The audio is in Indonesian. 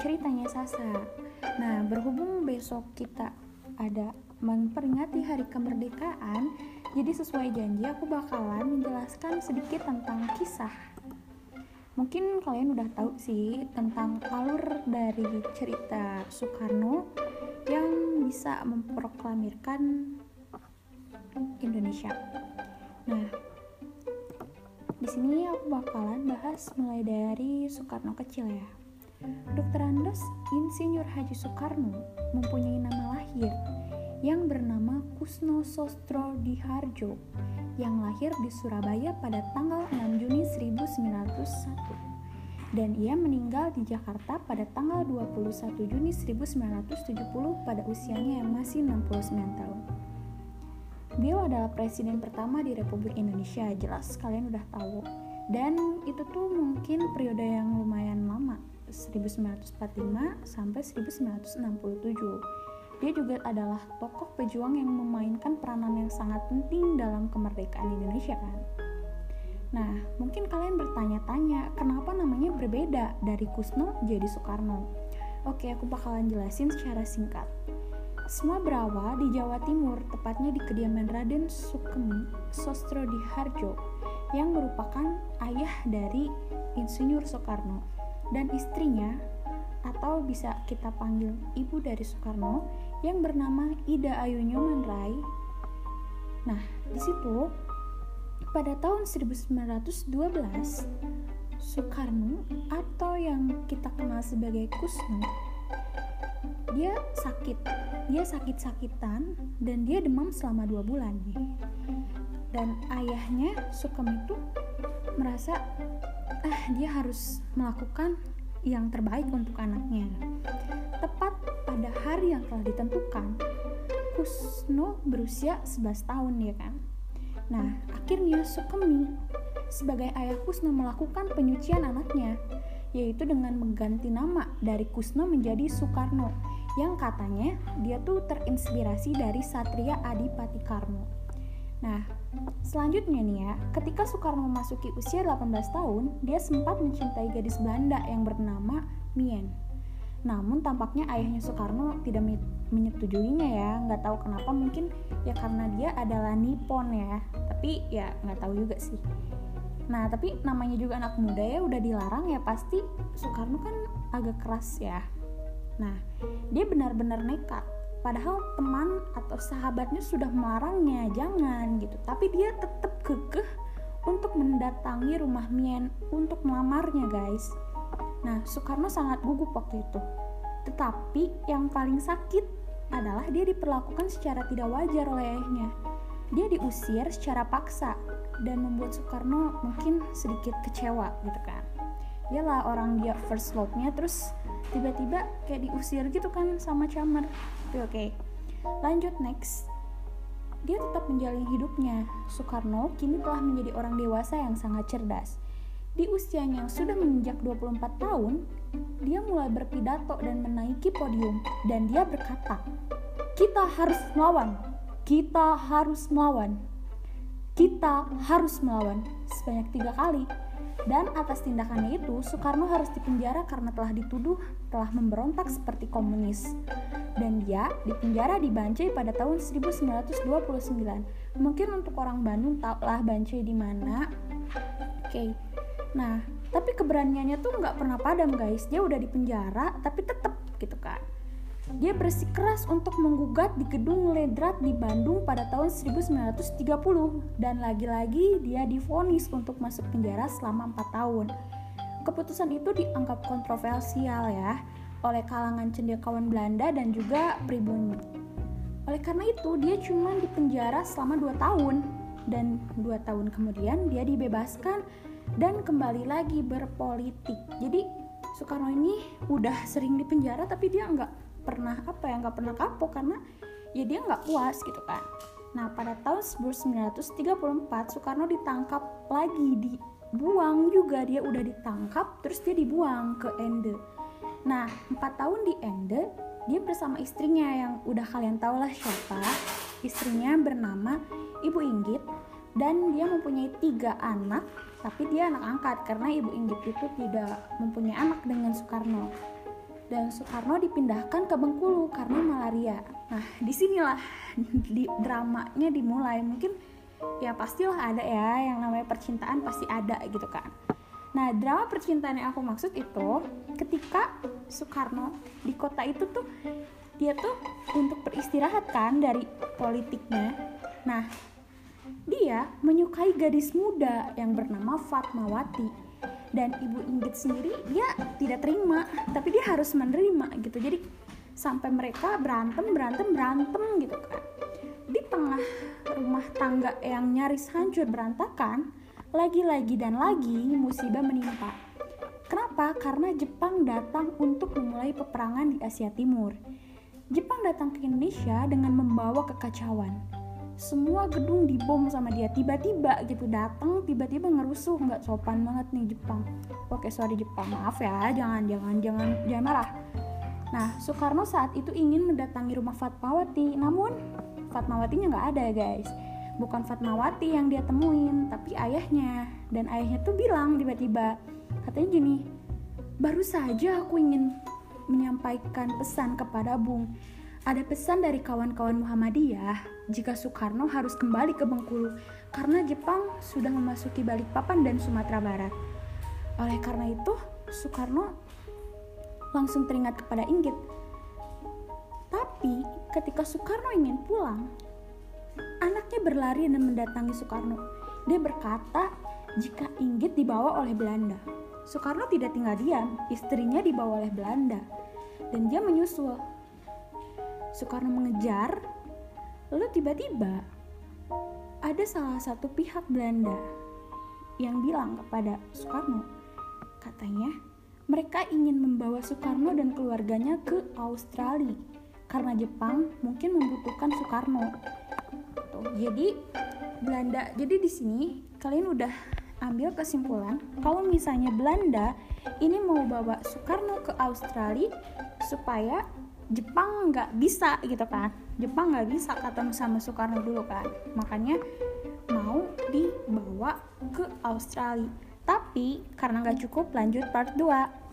ceritanya Sasa. Nah, berhubung besok kita ada memperingati hari kemerdekaan, jadi sesuai janji aku bakalan menjelaskan sedikit tentang kisah. Mungkin kalian udah tahu sih tentang alur dari cerita Soekarno yang bisa memproklamirkan Indonesia. Nah, di sini aku bakalan bahas mulai dari Soekarno kecil ya. Dr. Andos Insinyur Haji Soekarno mempunyai nama lahir yang bernama Kusno Sostro Diharjo yang lahir di Surabaya pada tanggal 6 Juni 1901 dan ia meninggal di Jakarta pada tanggal 21 Juni 1970 pada usianya yang masih 69 tahun. Beliau adalah presiden pertama di Republik Indonesia, jelas kalian udah tahu. Dan itu tuh mungkin periode yang lumayan lama, 1945 sampai 1967. Dia juga adalah tokoh pejuang yang memainkan peranan yang sangat penting dalam kemerdekaan Indonesia kan. Nah, mungkin kalian bertanya-tanya, kenapa namanya berbeda dari Kusno jadi Soekarno? Oke, aku bakalan jelasin secara singkat. Semua berawal di Jawa Timur, tepatnya di kediaman Raden Sukemi Sostro Diharjo, yang merupakan ayah dari Insinyur Soekarno dan istrinya atau bisa kita panggil ibu dari Soekarno yang bernama Ida Ayu Nyoman Rai. Nah, di situ pada tahun 1912 Soekarno atau yang kita kenal sebagai Kusno dia sakit dia sakit-sakitan dan dia demam selama dua bulan dan ayahnya Sukam itu merasa ah dia harus melakukan yang terbaik untuk anaknya. Tepat pada hari yang telah ditentukan, Kusno berusia 11 tahun ya kan. Nah, akhirnya Sukemi sebagai ayah Kusno melakukan penyucian anaknya, yaitu dengan mengganti nama dari Kusno menjadi Soekarno, yang katanya dia tuh terinspirasi dari Satria Adipati Karno. Nah, selanjutnya nih ya, ketika Soekarno memasuki usia 18 tahun, dia sempat mencintai gadis Belanda yang bernama Mien. Namun tampaknya ayahnya Soekarno tidak menyetujuinya ya, nggak tahu kenapa mungkin ya karena dia adalah Nippon ya, tapi ya nggak tahu juga sih. Nah tapi namanya juga anak muda ya udah dilarang ya pasti Soekarno kan agak keras ya. Nah dia benar-benar nekat padahal teman atau sahabatnya sudah melarangnya jangan gitu. Tapi dia tetap kekeh untuk mendatangi rumah Mien untuk melamarnya guys. Nah Soekarno sangat gugup waktu itu. Tetapi yang paling sakit adalah dia diperlakukan secara tidak wajar oleh ayahnya. Dia diusir secara paksa dan membuat Soekarno mungkin sedikit kecewa gitu kan lah orang dia first love-nya terus tiba-tiba kayak diusir gitu kan sama Chamar. Tapi oke. Okay. lanjut next. Dia tetap menjalani hidupnya. Soekarno kini telah menjadi orang dewasa yang sangat cerdas. Di usianya yang sudah menginjak 24 tahun dia mulai berpidato dan menaiki podium dan dia berkata kita harus melawan. Kita harus melawan. Kita harus melawan. Sebanyak tiga kali dan atas tindakannya itu, Soekarno harus dipenjara karena telah dituduh telah memberontak seperti komunis. Dan dia dipenjara di Bancai pada tahun 1929. Mungkin untuk orang Bandung lah Bancai di mana. Oke. Okay. Nah, tapi keberaniannya tuh nggak pernah padam guys. Dia udah dipenjara, tapi tetap gitu kan. Dia bersikeras untuk menggugat di gedung Ledrat di Bandung pada tahun 1930 dan lagi-lagi dia difonis untuk masuk penjara selama 4 tahun. Keputusan itu dianggap kontroversial ya oleh kalangan cendekiawan Belanda dan juga pribumi. Oleh karena itu, dia cuma dipenjara selama 2 tahun dan 2 tahun kemudian dia dibebaskan dan kembali lagi berpolitik. Jadi Soekarno ini udah sering dipenjara tapi dia nggak pernah apa ya nggak pernah kapok karena ya dia nggak puas gitu kan. Nah pada tahun 1934 Soekarno ditangkap lagi dibuang juga. Dia udah ditangkap terus dia dibuang ke Ende. Nah empat tahun di Ende dia bersama istrinya yang udah kalian tahu lah siapa. Istrinya bernama Ibu Inggit. Dan dia mempunyai tiga anak tapi dia anak angkat karena Ibu Inggit itu tidak mempunyai anak dengan Soekarno dan Soekarno dipindahkan ke Bengkulu karena malaria. Nah, di sinilah di, dramanya dimulai. Mungkin ya pastilah ada ya yang namanya percintaan pasti ada gitu kan. Nah, drama percintaan yang aku maksud itu ketika Soekarno di kota itu tuh dia tuh untuk beristirahat kan dari politiknya. Nah, dia menyukai gadis muda yang bernama Fatmawati dan ibu Inggit sendiri dia tidak terima tapi dia harus menerima gitu. Jadi sampai mereka berantem berantem berantem gitu kan. Di tengah rumah tangga yang nyaris hancur berantakan lagi-lagi dan lagi musibah menimpa. Kenapa? Karena Jepang datang untuk memulai peperangan di Asia Timur. Jepang datang ke Indonesia dengan membawa kekacauan semua gedung dibom sama dia. Tiba-tiba gitu datang tiba-tiba ngerusuh. Nggak sopan banget nih Jepang. Oke sorry Jepang maaf ya jangan jangan jangan jangan marah. Nah Soekarno saat itu ingin mendatangi rumah Fatmawati. Namun Fatmawatinya nggak ada guys. Bukan Fatmawati yang dia temuin tapi ayahnya. Dan ayahnya tuh bilang tiba-tiba katanya gini baru saja aku ingin menyampaikan pesan kepada Bung ada pesan dari kawan-kawan Muhammadiyah jika Soekarno harus kembali ke Bengkulu karena Jepang sudah memasuki Balikpapan dan Sumatera Barat. Oleh karena itu, Soekarno langsung teringat kepada Inggit. Tapi ketika Soekarno ingin pulang, anaknya berlari dan mendatangi Soekarno. Dia berkata jika Inggit dibawa oleh Belanda. Soekarno tidak tinggal diam, istrinya dibawa oleh Belanda. Dan dia menyusul Soekarno mengejar, lalu tiba-tiba ada salah satu pihak Belanda yang bilang kepada Soekarno, katanya mereka ingin membawa Soekarno dan keluarganya ke Australia karena Jepang mungkin membutuhkan Soekarno. Tuh, jadi Belanda, jadi di sini kalian udah ambil kesimpulan kalau misalnya Belanda ini mau bawa Soekarno ke Australia supaya Jepang nggak bisa gitu kan. Jepang nggak bisa ketemu sama Soekarno dulu kan. Makanya mau dibawa ke Australia. Tapi karena nggak cukup lanjut part 2